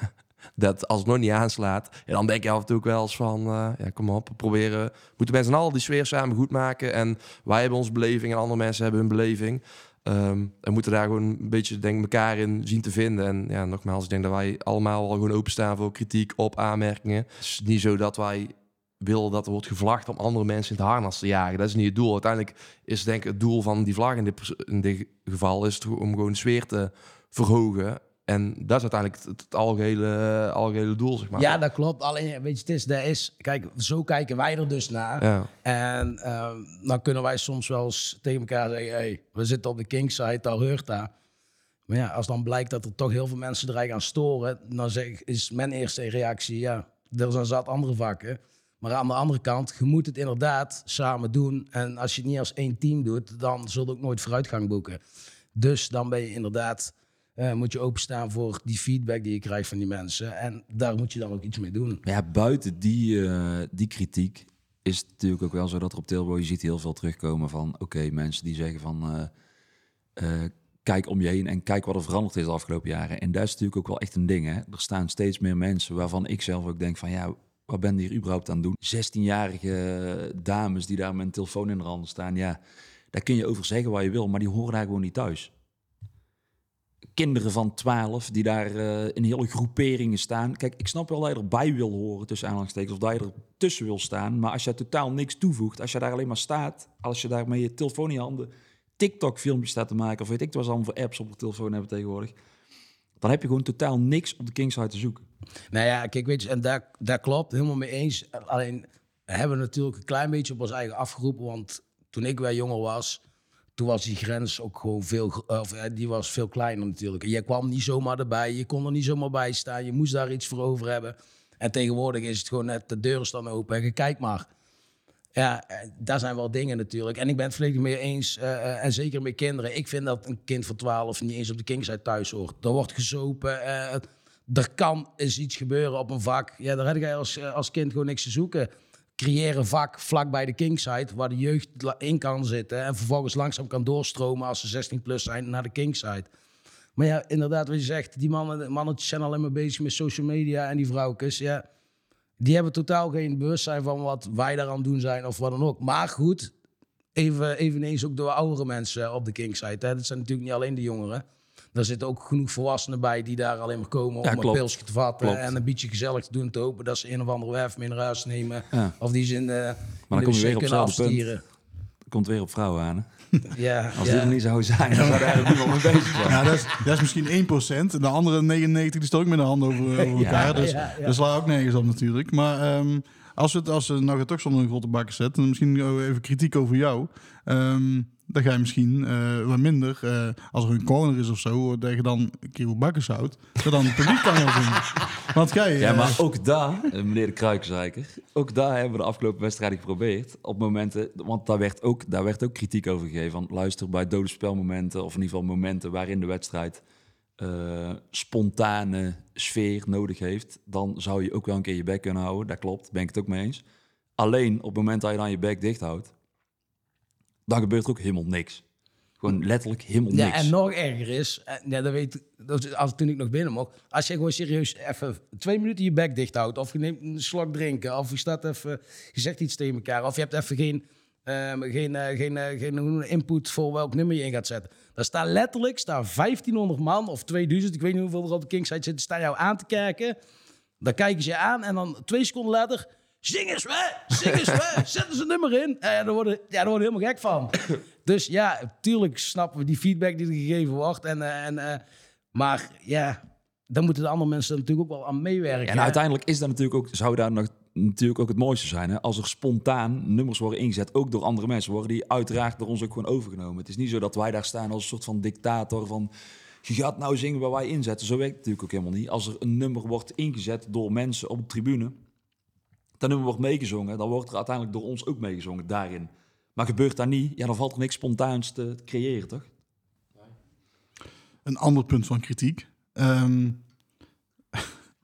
dat als het nog niet aanslaat, dan denk je af en toe ook wel eens van, eh, ja, kom op, proberen, moeten z'n allen die sfeer samen goed maken. En wij hebben onze beleving en andere mensen hebben hun beleving. Ehm en moeten daar gewoon een beetje denk elkaar in zien te vinden. En ja, nogmaals, ik denk dat wij allemaal wel gewoon openstaan voor kritiek op aanmerkingen. Het is niet zo dat wij willen dat er wordt gevlacht om andere mensen in het harnas te jagen. Dat is niet het doel. Uiteindelijk is denk ik het doel van die vlag in dit, geval is om gewoon de sfeer te verhogen. En dat is uiteindelijk het, het algehele, algehele doel, zeg maar. Ja, dat klopt. Alleen, weet je, het is, dat is, kijk, zo kijken wij er dus naar. Ja. En ehm, dan kunnen wij soms wel eens tegen elkaar zeggen: hey, we zitten op de kingside, daar heurt daar. Maar ja, als dan blijkt dat er toch heel veel mensen er eigenlijk aan storen, dan zeg, is mijn eerste reactie: ja, er zijn zat andere vakken. Maar aan de andere kant, je moet het inderdaad samen doen. En als je het niet als één team doet, dan zul je ook nooit vooruitgang boeken. Dus dan ben je inderdaad, eh, moet je openstaan voor die feedback die je krijgt van die mensen. En daar moet je dan ook iets mee doen. Ja, buiten die, eh, die kritiek is het natuurlijk ook wel zo dat er op Tilbo je ziet heel veel terugkomen van oké, mensen die zeggen van eh, kijk om je heen en kijk wat er veranderd is de afgelopen jaren. En dat is natuurlijk ook wel echt een ding. Hè? Er staan steeds meer mensen waarvan ik zelf ook denk van ja, wat ben je hier überhaupt aan het doen? 16-jarige dames die daar met een telefoon in de handen staan, ja, daar kun je over zeggen wat je wil, maar die horen daar gewoon niet thuis kinderen van 12 die daar eh, in hele groeperingen staan. Kijk, ik snap wel dat je erbij wil horen tussen aanhalingstekens of dat je er tussen wil staan. Maar als je totaal niks toevoegt, als je daar alleen maar staat, als je daar met je telefoon in je handen TikTok-filmpjes staat te maken of weet ik ze allemaal voor apps op de telefoon hebben tegenwoordig, dan heb je gewoon totaal niks op de Kingside te zoeken. Nou ja, kijk, weet je, en daar, daar klopt, helemaal mee eens. Alleen hebben we natuurlijk een klein beetje op ons eigen afgeroepen. Want toen ik weer jonger was, toen was die grens ook gewoon veel, of, eh, die was veel kleiner natuurlijk. Je kwam niet zomaar erbij, je kon er niet zomaar bij staan. Je moest daar iets voor over hebben. En tegenwoordig is het gewoon net, de deuren staan open en je kijkt maar. Ja, eh, daar zijn wel dingen natuurlijk. En ik ben het volledig mee eens. eh, en zeker met kinderen. Ik vind dat een kind van 12 niet eens op de kingside thuis hoort. Er wordt gezopen. eh, er kan eens iets gebeuren op een vak. Ja, daar heb je als, als kind gewoon niks te zoeken. Creëer een vak vlak bij de kingside waar de jeugd in kan zitten. En vervolgens langzaam kan doorstromen als ze 16 plus zijn naar de kingside. Maar ja, inderdaad, wat je zegt, die mannen, mannetjes zijn alleen maar bezig met social media en die vrouwtjes. Ja, die hebben totaal geen bewustzijn van wat wij daaraan doen zijn of wat dan ook. Maar goed, even, eveneens ook door oudere mensen op de kingside. Hè. Dat zijn natuurlijk niet alleen de jongeren. Daar zitten ook genoeg volwassenen bij die daar alleen maar komen Ja, om een pilsje te vatten Klopt. en een beetje gezellig te doen. Te hopen dat ze een of andere werf mee naar huis nemen. Ja. Of die ze in de, in dan de kom je weer op kunnen hetzelfde punt. afstieren. komt weer op vrouwen aan. hè? Ja, Als ja. dit er niet zou zijn, dan zou daar nu wel mee bezig zijn. Ja, dat is, dat is misschien 1%. En de andere 99 die stoot ook met de handen over, over Ja, elkaar. dus ja, ja. dat slaat ook nergens op natuurlijk. Maar ehm, als we het als we nou toch zonder een grote bakken zetten, misschien even kritiek over jou. Ehm, dan ga je misschien eh, wat minder, eh, als er een corner is of zo, dat je dan een keer op bakken houdt, dat dan het publiek kan gaan zien. Want jij... Ja, eh, maar ook daar, eh, meneer de Kruikenzeiker, ook daar hebben we de afgelopen wedstrijden geprobeerd. Op momenten, want daar werd ook, daar werd ook kritiek over gegeven. Van luister, bij dode spelmomenten, of in ieder geval momenten waarin de wedstrijd eh, spontane sfeer nodig heeft, dan zou je ook wel een keer je bek kunnen houden. Dat klopt, ben ik het ook mee eens. Alleen op het moment dat je dan je bek dicht houdt, dan gebeurt er ook helemaal niks. Gewoon letterlijk helemaal Ja, niks. en nog erger is, eh, ja, dat weet dat als toen ik nog binnen mocht. Als je gewoon serieus even twee minuten je bek dicht houdt, of je neemt een slok drinken, of je staat even, je zegt iets tegen elkaar, of je hebt even geen, ehm, geen, eh, geen, eh, geen input voor welk nummer je in gaat zetten. Daar staan letterlijk staan 1500 man of 2000, ik weet niet hoeveel er op de Kingside zitten, staan jou aan te kijken. Dan kijken ze je aan en dan twee seconden later. Zing eens weg, zing eens zetten ze een nummer in. En daar worden, ja, daar worden we helemaal gek van. Dus ja, tuurlijk snappen we die feedback die er gegeven wordt. En, eh, en, maar ja, dan moeten de andere mensen natuurlijk ook wel aan meewerken. En uiteindelijk is dat natuurlijk ook, zou daar nog natuurlijk ook het mooiste zijn. Hè? Als er spontaan nummers worden ingezet, ook door andere mensen, worden die uiteraard door ons ook gewoon overgenomen. Het is niet zo dat wij daar staan als een soort van dictator van. Je gaat nou zingen waar wij inzetten. Zo werkt het natuurlijk ook helemaal niet. Als er een nummer wordt ingezet door mensen op de tribune, dat nummer wordt meegezongen, dan wordt er uiteindelijk door ons ook meegezongen daarin. Maar gebeurt dat niet, ja, dan valt er niks spontaans te creëren, toch? Een ander punt van kritiek. Ehm,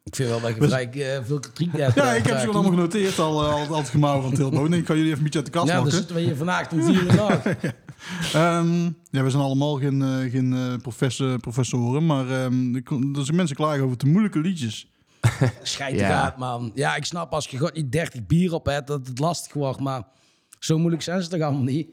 Ik vind wel dat je vrij eh, veel kritiek hebt. ja, eh, ik heb ze gewoon allemaal genoteerd, al, eh, al, al het gemouwen van Tilbo. Nee, ik kan jullie even een beetje uit de kast Ja, dan lokken. zitten we hier vandaag om vier uur. Ehm, ja, we zijn allemaal geen, eh, geen eh, professor, professoren, maar ehm, kon- er zijn mensen klagen over te moeilijke liedjes. Schijt Ja. gaat, man. Ja, ik snap als je god niet 30 bier op hebt, dat het lastig wordt. Maar zo moeilijk zijn ze toch allemaal niet?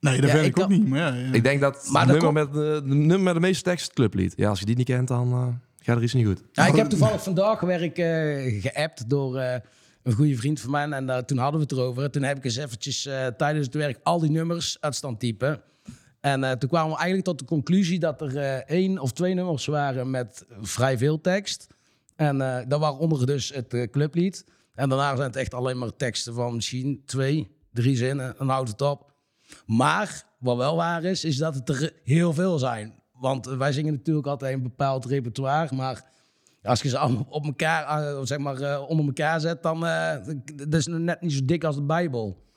Nee, dat Ja, weet ik ook niet, maar ja. ja. Ik denk dat Maar het dat nummer, met, de, de nummer met de meeste tekst het clublied. Ja, als je die niet kent, dan eh, gaat er iets niet goed. Ja, ik heb toevallig vandaag werk eh geappt door eh, een goede vriend van mij. En eh, toen hadden we het erover. Toen heb ik eens eventjes tijdens het werk al die nummers uit stand typen. En toen kwamen we eigenlijk tot de conclusie dat er één of twee nummers waren met vrij veel tekst. En dat waaronder dus het clublied. En daarna zijn het echt alleen maar teksten van misschien twee, drie zinnen. Dan houdt het op. Maar wat wel waar is, is dat het er heel veel zijn. Want eh, wij zingen natuurlijk altijd een bepaald repertoire. Maar als je ze allemaal op elkaar, eh, zeg maar, eh, onder elkaar zet, dan uh, dat is het net niet zo dik als de Bijbel.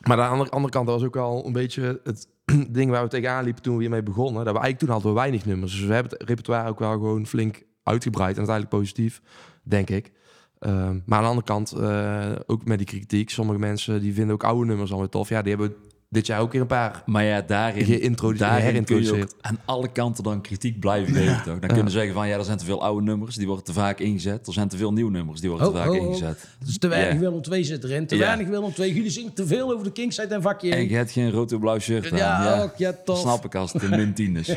Maar aan de andere, kant dat was ook wel een beetje het ding waar we tegenaan liepen toen we hiermee begonnen. Dat we eigenlijk toen hadden we weinig nummers. Dus we hebben het repertoire ook wel gewoon flink uitgebreid. En uiteindelijk positief, denk ik. Ehm, maar aan de andere kant, eh, ook met die kritiek. Sommige mensen die vinden ook oude nummers alweer tof. Ja, die hebben dit jaar ook weer een paar Maar ja, daarin, Geïntrodu- daarin kun je aan alle kanten dan kritiek blijven geven. Toch? Dan kunnen ze zeggen van ja, er zijn te veel oude nummers, die worden te vaak ingezet. Er zijn te veel nieuwe nummers, die worden Ho, te vaak ho, ho. ingezet. Dus te weinig Ja. Willem 2 zit erin. Te Ja. weinig Willem 2. Jullie zingen te veel over de Kingside en vakje En 1. je hebt geen rood en blauw shirt aan. Ja, Ja, ook, ja, tof. Snap ik als het een min 10 is.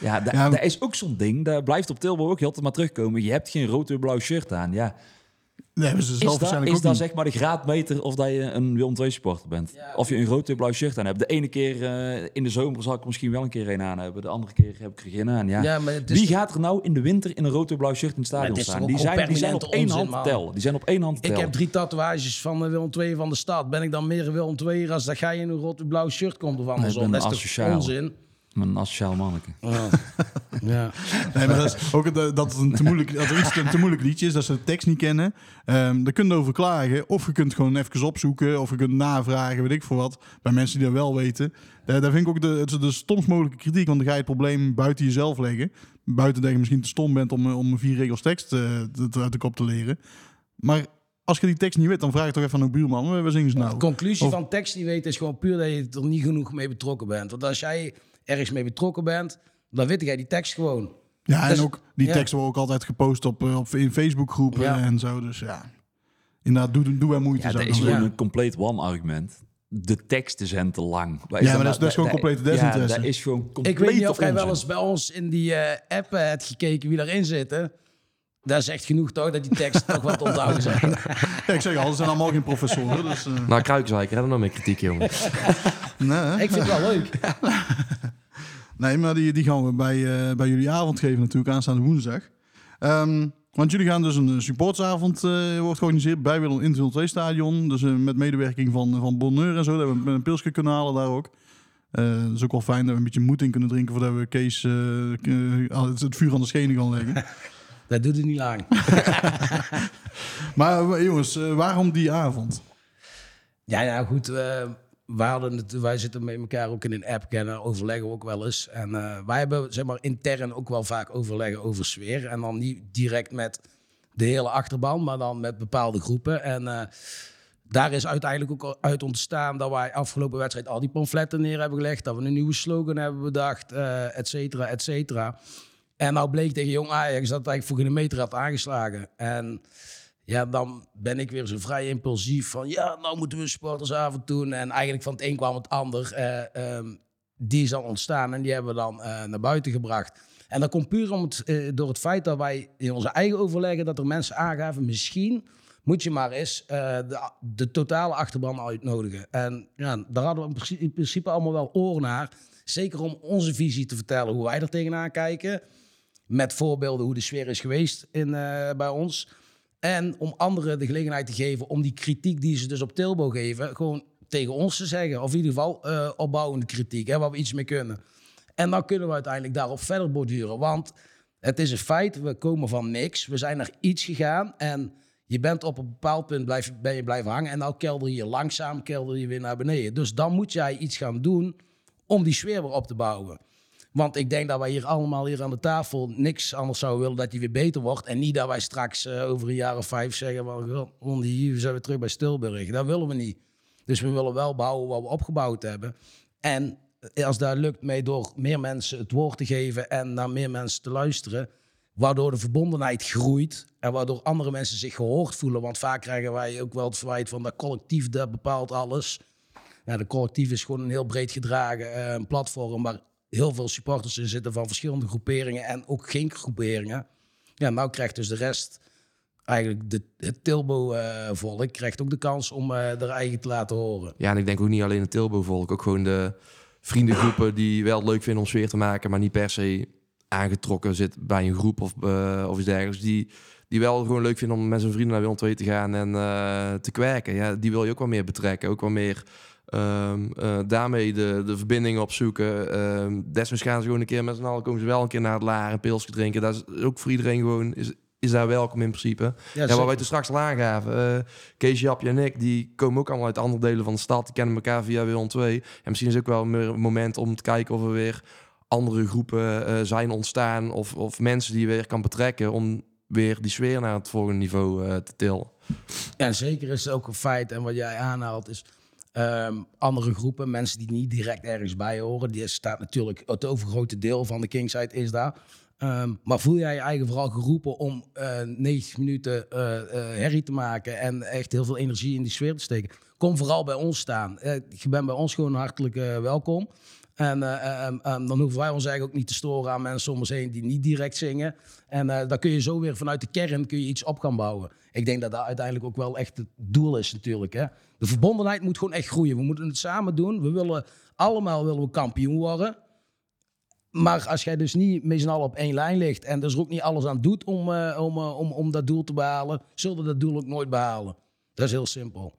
Ja, da- Ja, dat is ook zo'n ding. Daar blijft op Tilburg ook heel altijd maar terugkomen. Je hebt geen rood en blauw shirt aan. Ja. Hebben ze zelf Is dat, is dat zeg maar de graadmeter of dat je een Willem II supporter bent? Of je een rood en blauw shirt aan hebt. De ene keer eh, in de zomer zal ik misschien wel een keer een aan hebben. De andere keer heb ik er geen aan. Ja. Ja, maar het is Wie gaat er nou in de winter in een rood en blauw shirt in het stadion het staan? Die zijn, die zijn op één onzin, hand te man. tellen. Die zijn op één hand te Ik heb drie tatoeages van eh, Willem 2 van de stad. Ben ik dan meer een Willem 2 als dat jij in een rood-blauw shirt komt of andersom? ben dat is toch onzin? Een asociaal manneke. Ja. Nee, maar dat is ook dat, dat, het een te moeilijk, dat er iets een te moeilijk liedje is, dat ze de tekst niet kennen. Ehm daar kun je over klagen. Of je kunt gewoon even opzoeken, of je kunt navragen, weet ik voor wat. Bij mensen die dat wel weten. Daar, daar vind ik ook de, het is de stomst mogelijke kritiek, want dan ga je het probleem buiten jezelf leggen. Buiten dat je misschien te stom bent om, om vier regels tekst eh, te- uit de kop te leren. Maar als je die tekst niet weet, dan vraag je toch even aan een buurman, waar zingen ze nou? De conclusie Of- van tekst niet weten is gewoon puur dat je er niet genoeg mee betrokken bent. Want als jij ergens mee betrokken bent, dan weet jij die tekst gewoon. Ja, en Dus- ook die ja. teksten worden ook altijd gepost op, eh, op in Facebookgroepen Ja. en zo. Dus ja, inderdaad, doe, doe er moeite. Ja, dat is gewoon een compleet one-argument. De teksten zijn te lang. Ja, maar dat is- dat is gewoon complete desinteresse. Ja, dat is gewoon complete Ik weet niet of jij wel eens bij ons in die eh, app hebt gekeken wie daarin zitten. Dat is echt genoeg toch, dat die teksten toch wat onthouden zijn. Ja, ik zeg al, ze zijn allemaal geen professoren. Dus, eh, Nou, Kruikenzwijker, hè, dan nog meer kritiek, jongen. nee? Ik vind het wel leuk. nee, maar die, die gaan we bij, eh, bij jullie avond geven natuurlijk, aanstaande woensdag. Ehm, want jullie gaan dus een supportsavond eh, wordt georganiseerd bij Willem in het 2 stadion. Dus eh, met medewerking van, van Bonheur en zo. Dat we met een pilsje kunnen halen daar ook. Eh dat is ook wel fijn dat we een beetje moed in kunnen drinken voordat we Kees het, het vuur aan de schenen gaan leggen. Dat doet het niet lang. maar jongens, waarom die avond? Ja, nou goed. Wij, wij zitten met elkaar ook in een app kennen, overleggen we ook wel eens. En eh, wij hebben zeg maar, intern ook wel vaak overleggen over sfeer. En dan niet direct met de hele achterban, maar dan met bepaalde groepen. En eh, daar is uiteindelijk ook uit ontstaan dat wij afgelopen wedstrijd al die pamfletten neer hebben gelegd. Dat we een nieuwe slogan hebben bedacht, eh et cetera, et cetera. En nou bleek tegen Jong Ajax dat het eigenlijk voor geen meter had aangeslagen. En ja, dan ben ik weer zo vrij impulsief van... ja, nou moeten we sportersavond doen. En eigenlijk van het een kwam het ander. Eh, ehm, die is ontstaan en die hebben we dan eh, naar buiten gebracht. En dat komt puur om het, eh, door het feit dat wij in onze eigen overleggen... dat er mensen aangaven, misschien moet je maar eens de, de totale achterban uitnodigen. En ja, daar hadden we in principe, in principe allemaal wel oor naar. Zeker om onze visie te vertellen, hoe wij er tegenaan kijken. Met voorbeelden hoe de sfeer is geweest in, bij ons. En om anderen de gelegenheid te geven om die kritiek die ze dus op Tilbo geven, gewoon tegen ons te zeggen. Of in ieder geval eh, opbouwende kritiek, hè, waar we iets mee kunnen. En dan kunnen we uiteindelijk daarop verder borduren. Want het is een feit, we komen van niks. We zijn naar iets gegaan en je bent op een bepaald punt blijf, ben je blijven hangen. En nou kelder je langzaam kelder je weer naar beneden. Dus dan moet jij iets gaan doen om die sfeer weer op te bouwen. Want ik denk dat wij hier allemaal hier aan de tafel niks anders zouden willen dat die weer beter wordt. En niet dat wij straks eh, over een jaar of vijf zeggen, van, "Oh, hier zijn we terug bij Stilburg. Dat willen we niet. Dus we willen wel bouwen wat we opgebouwd hebben. En als dat lukt mee door meer mensen het woord te geven en naar meer mensen te luisteren, waardoor de verbondenheid groeit en waardoor andere mensen zich gehoord voelen. Want vaak krijgen wij ook wel het verwijt van dat collectief dat bepaalt alles. Ja, de collectief is gewoon een heel breed gedragen eh, platform waar heel veel supporters in zitten van verschillende groeperingen en ook geen groeperingen. Ja, nou krijgt dus de rest, eigenlijk de, het Tilbo-volk, krijgt ook de kans om eh er eigen te laten horen. Ja, en ik denk ook niet alleen het Tilbo-volk. Ook gewoon de vriendengroepen die wel leuk vinden om sfeer te maken... maar niet per se aangetrokken zit bij een groep of, eh, of iets dergelijks. Die, die wel gewoon leuk vinden om met zijn vrienden naar Willem te gaan en eh, te kwerken. Ja, die wil je ook wel meer betrekken. Ook wel meer ehm, eh, daarmee de, de verbindingen opzoeken. Um, desnoods gaan ze gewoon een keer met z'n allen... komen ze wel een keer naar het laar een pilsje drinken. Dat is ook voor iedereen gewoon... Is, is daar welkom in principe. Ja, wat wij toen straks al aangaven. eh Kees, Japje en ik, die komen ook allemaal uit andere delen van de stad. Die kennen elkaar via Willem 2. En misschien is het ook wel meer een moment om te kijken of er weer andere groepen eh, zijn ontstaan. Of, of mensen die je weer kan betrekken om weer die sfeer naar het volgende niveau te tillen. Ja, zeker is het ook een feit. En wat jij aanhaalt is ehm, andere groepen, mensen die niet direct ergens bij horen. Die staat natuurlijk, het overgrote deel van de Kingside is daar. Ehm, maar voel jij je eigen vooral geroepen om eh 90 minuten eh, herrie te maken en echt heel veel energie in die sfeer te steken? Kom vooral bij ons staan. Je bent bij ons gewoon hartelijk welkom. En eh, ehm, dan hoeven wij ons eigenlijk ook niet te storen aan mensen om ons heen die niet direct zingen. En dan kun je zo weer vanuit de kern kun je iets op gaan bouwen. Ik denk dat dat uiteindelijk ook wel echt het doel is natuurlijk. Hè? De verbondenheid moet gewoon echt groeien. We moeten het samen doen. We willen allemaal willen we kampioen worden. Maar als jij dus niet met z'n allen op één lijn ligt en er ook niet alles aan doet om, eh, om, eh, om, om dat doel te behalen, zullen we dat doel ook nooit behalen. Dat is heel simpel.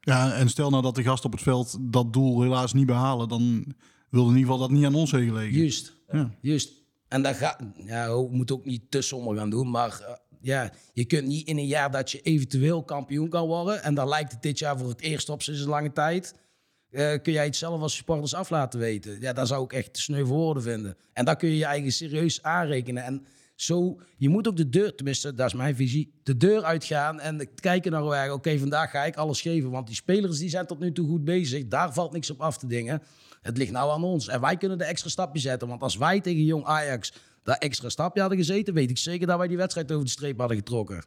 Ja, en stel nou dat de gasten op het veld dat doel helaas niet behalen, dan wil in ieder geval dat niet aan ons heen gelegen. Juist. Ja. Juist. En dat gaat, ja, we moeten ook niet te somber gaan doen, maar eh, ja, je kunt niet in een jaar dat je eventueel kampioen kan worden, en dan lijkt het dit jaar voor het eerst op sinds een lange tijd, eh, kun jij het zelf als supporters af laten weten. Ja, dat zou ik echt sneu voor woorden vinden. En dan kun je je eigen serieus aanrekenen. En zo, je moet ook de deur, tenminste, dat is mijn visie, de deur uitgaan en kijken naar waar, oké, vandaag ga ik alles geven, want die spelers die zijn tot nu toe goed bezig, daar valt niks op af te dingen. Het ligt nou aan ons en wij kunnen de extra stapje zetten, want als wij tegen jong Ajax dat extra stapje hadden gezeten, weet ik zeker dat wij die wedstrijd over de streep hadden getrokken.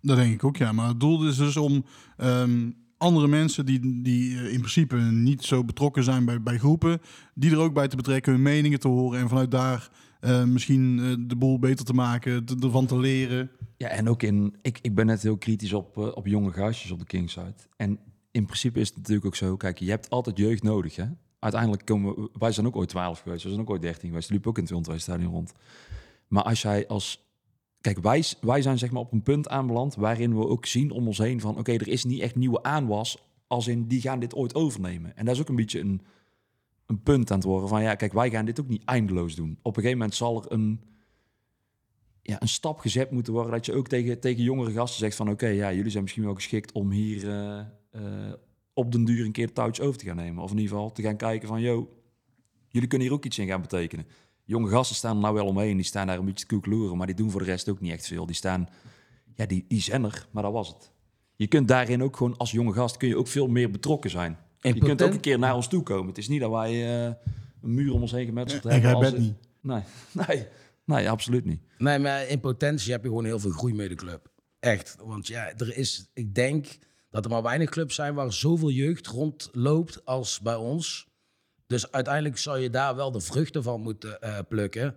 Dat denk ik ook, ja. Maar het doel is dus om ehm, andere mensen die, die eh, in principe niet zo betrokken zijn bij, bij groepen, die er ook bij te betrekken, hun meningen te horen en vanuit daar eh, misschien eh, de boel beter te maken, te- ervan te leren. Ja, en ook in... Ik, ik ben net heel kritisch op, op jonge gastjes op de Kingside. En in principe is het natuurlijk ook zo... Kijk, je hebt altijd jeugd nodig, hè? Uiteindelijk komen... we- Wij zijn ook ooit 12 geweest. We zijn ook ooit 13 geweest. We liepen ook in het Wildweestadion rond. Maar als jij als... Kijk, wij, wij zijn zeg maar op een punt aanbeland... waarin we ook zien om ons heen van... Oké, er is niet echt nieuwe aanwas... als in die gaan dit ooit overnemen. En dat is ook een beetje een, een punt aan het worden van... Ja, kijk, wij gaan dit ook niet eindeloos doen. Op een gegeven moment zal er een ja, een stap gezet moeten worden. Dat je ook tegen, tegen jongere gasten zegt van... oké, ja, jullie zijn misschien wel geschikt om hier eh, eh, op den duur een keer touwtje over te gaan nemen. Of in ieder geval te gaan kijken van... yo, jullie kunnen hier ook iets in gaan betekenen. Jonge gasten staan er nou wel omheen. Die staan daar een beetje te koekeloeren. Maar die doen voor de rest ook niet echt veel. Die staan... Ja, die, die zijn er, maar dat was het. Je kunt daarin ook gewoon als jonge gast... kun je ook veel meer betrokken zijn. En je kunt ook een keer naar ons toe komen. Het is niet dat wij eh, een muur om ons heen gemetseld En hebben. jij als bent niet. Nee, nee, nee, absoluut niet. Nee, maar in potentie heb je gewoon heel veel groei met de club. Echt. Want ja, er is, ik denk dat er maar weinig clubs zijn waar zoveel jeugd rondloopt als bij ons. Dus uiteindelijk zou je daar wel de vruchten van moeten eh, plukken.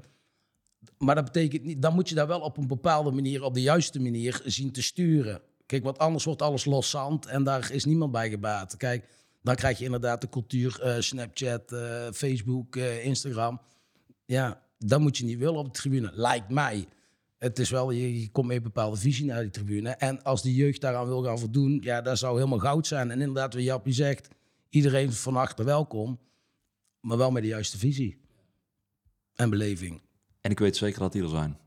Maar dat betekent niet, dan moet je daar wel op een bepaalde manier, op de juiste manier zien te sturen. Kijk, want anders wordt alles los zand en daar is niemand bij gebaat. Kijk, dan krijg je inderdaad de cultuur, eh, Snapchat, eh, Facebook, Instagram. Ja, dat moet je niet willen op de tribune, lijkt mij. Het is wel, je, je komt met een bepaalde visie naar die tribune. En als de jeugd daaraan wil gaan voldoen, ja, dat zou helemaal goud zijn. En inderdaad, wat Jappie zegt, iedereen van achter welkom, maar wel met de juiste visie en beleving. En ik weet zeker dat die er zijn.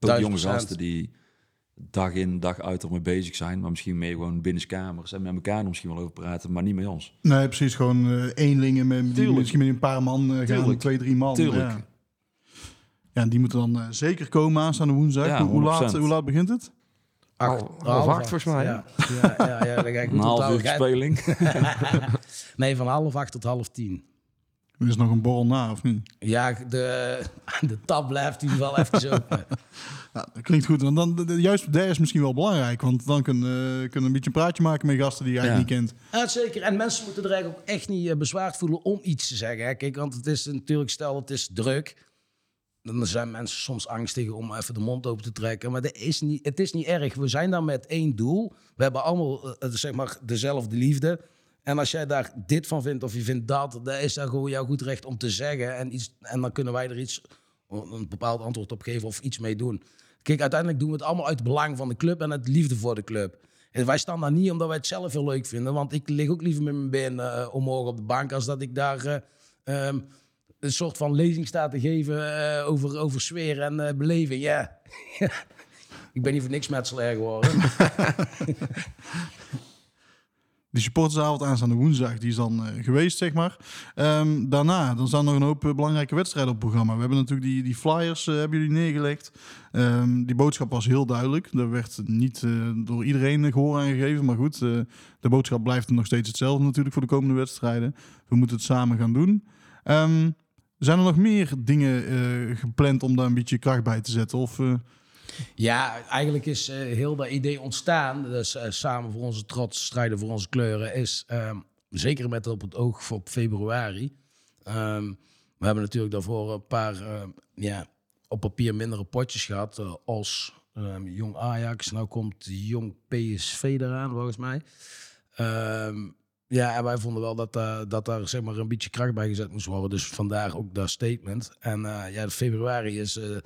Ook jonge gasten die dag in, dag uit ermee bezig zijn. Maar misschien meer gewoon binnenskamers. En met elkaar misschien wel over praten, maar niet met ons. Nee, precies. Gewoon eh eenlingen met, die misschien met een paar man eh, gaan, Tuurlijk. twee, drie man. Tuurlijk. Ja. Ja, en die moeten dan eh, zeker komen aanstaande woensdag. Ja, hoe, hoe laat, 100%. hoe laat begint het? Acht, Half- half acht volgens mij? Ja, ja, ja, ja, dan ga ik Een half uur speling. Nee, van half acht tot half tien. Er is nog een borrel na, of niet? Ja, de, de tab blijft in ieder geval even open. Ja, dat klinkt goed. Want dan, de- de- juist daar is misschien wel belangrijk. Want dan kunnen uh, kunnen een beetje een praatje maken met gasten die je eigenlijk Ja. niet kent. Ja, zeker. En mensen moeten er eigenlijk ook echt niet eh, bezwaard voelen om iets te zeggen. Hè. Kijk, want het is natuurlijk, stel het is druk. Dan zijn mensen soms angstig om even de mond open te trekken. Maar dat is niet, het is niet erg. We zijn daar met één doel. We hebben allemaal eh, zeg maar dezelfde liefde. En als jij daar dit van vindt of je vindt dat, dan is dat gewoon jouw goed recht om te zeggen. En, iets, en dan kunnen wij er iets, een bepaald antwoord op geven of iets mee doen. Kijk, uiteindelijk doen we het allemaal uit het belang van de club en uit liefde voor de club. En wij staan daar niet omdat wij het zelf heel leuk vinden. Want ik lig ook liever met mijn been eh, omhoog op de bank als dat ik daar eh, ehm, een soort van lezing sta te geven eh, over, over sfeer en eh, beleving. Ja. ik ben niet voor niks metselaar geworden. Die supportersavond aanstaande woensdag, die is dan eh, geweest, zeg maar. Ehm, daarna, dan staan nog een hoop belangrijke wedstrijden op het programma. We hebben natuurlijk die, die flyers, hebben jullie neergelegd. Ehm, die boodschap was heel duidelijk. Er werd niet door iedereen eh, gehoor aan gegeven. Maar goed, de boodschap blijft nog steeds hetzelfde natuurlijk voor de komende wedstrijden. We moeten het samen gaan doen. Ehm, zijn er nog meer dingen eh, gepland om daar een beetje kracht bij te zetten? Of, eh, Ja, eigenlijk is eh, heel dat idee ontstaan. Dus samen voor onze trots, strijden voor onze kleuren, is ehm, zeker met op het oog voor februari. Ehm, we hebben natuurlijk daarvoor een paar ehm, ja, op papier mindere potjes gehad. eh, als Jong Ajax, nou komt Jong PSV eraan volgens mij. Ehm, ja, en wij vonden wel dat, eh, dat daar zeg maar, een beetje kracht bij gezet moest worden. Dus vandaar ook dat statement. En eh, ja, februari is eh,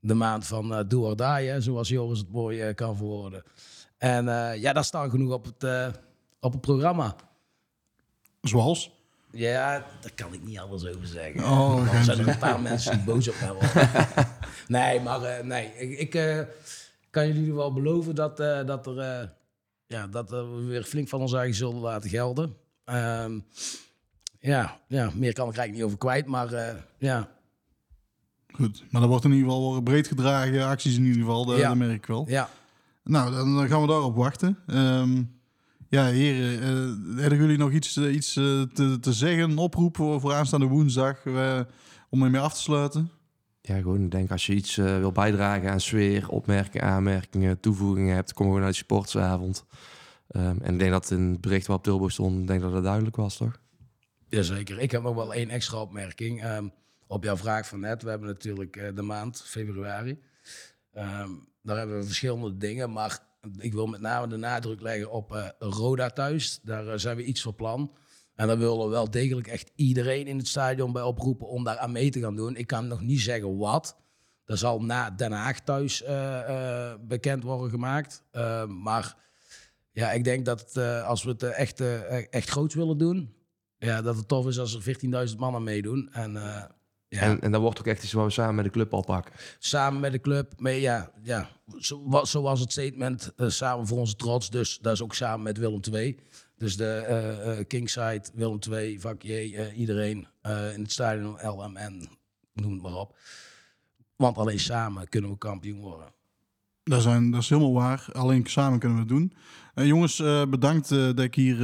de maand van eh do or die, hè, zoals Joris het mooi kan verwoorden. En ja, daar staan genoeg op het, op het programma. zoals? Ja, daar kan ik niet alles over zeggen. Oh, Dan zijn er een paar mensen die boos op mij worden. nee, maar nee, ik, ik kan jullie wel beloven dat, dat, er, ja, dat eh, we weer flink van ons eigen zullen laten gelden. Ehm, ja, ja, meer kan ik eigenlijk niet over kwijt, maar eh, ja, Goed, maar dat wordt in ieder geval breed gedragen. Acties in ieder geval, dat, Ja. dat merk ik wel. ja. Nou, dan, gaan we daarop wachten. Ehm, ja, heren, eh, hebben jullie nog iets, iets te, te zeggen, een oproep voor, voor aanstaande woensdag, om ermee af te sluiten? Ja, gewoon ik denk als je iets eh, wil bijdragen aan sfeer, opmerkingen, aanmerkingen, toevoegingen hebt, kom gewoon naar de sportsavond. Ehm, en ik denk dat in het bericht wat op Tilburg stond, ik denk dat dat duidelijk was, toch? Jazeker. Ik heb nog wel één extra opmerking. Ehm, op jouw vraag van net, we hebben natuurlijk eh, de maand februari. Ehm, daar hebben we verschillende dingen, maar ik wil met name de nadruk leggen op eh, Roda thuis. Daar zijn we iets voor plan. En daar willen we wel degelijk echt iedereen in het stadion bij oproepen om daar aan mee te gaan doen. Ik kan nog niet zeggen wat. Dat zal na Den Haag thuis eh, eh, bekend worden gemaakt. Ehm, maar ja, ik denk dat eh, als we het eh, echt, eh, echt groot willen doen, ja, dat het tof is als er 14.000 mannen meedoen. En, eh, ja, En, en dat wordt ook echt iets wat we samen met de club al pakken. samen met de club. Maar ja, ja zo, wa- zo was het statement. eh, samen voor onze trots. Dus dat is ook samen met Willem II. Dus de eh eh, Kingside, Willem II, vak eh, iedereen in het stadion, LMN, noem het maar op. Want alleen samen kunnen we kampioen worden. Dat, zijn, dat is helemaal waar. Alleen samen kunnen we het doen. Jongens, bedankt dat ik hier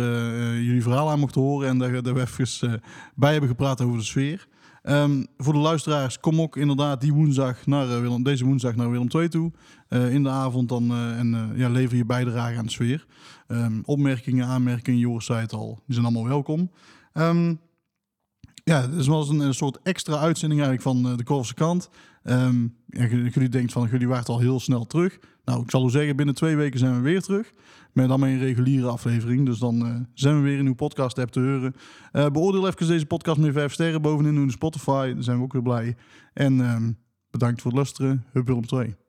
jullie verhaal aan mocht horen en dat, dat we even bij hebben gepraat over de sfeer. Ehm, voor de luisteraars, kom ook inderdaad die woensdag naar, Willem, deze woensdag naar Willem II toe. Eh, in de avond dan eh, en ja, lever je bijdrage aan de sfeer. Ehm, opmerkingen, aanmerkingen, Joris zei het al, die zijn allemaal welkom. Ehm, ja, het is wel eens een, een soort extra uitzending eigenlijk van de Korfse kant. Ja, jullie denkt van, jullie waren al heel snel terug. Nou, ik zal u zeggen, binnen twee weken zijn we weer terug. Met dan met een reguliere aflevering. Dus dan eh, zijn we weer in uw podcast app te horen. Eh, beoordeel even deze podcast met vijf sterren bovenin in Spotify. Dan zijn we ook weer blij. En ehm, bedankt voor het luisteren. Hup Willem 2.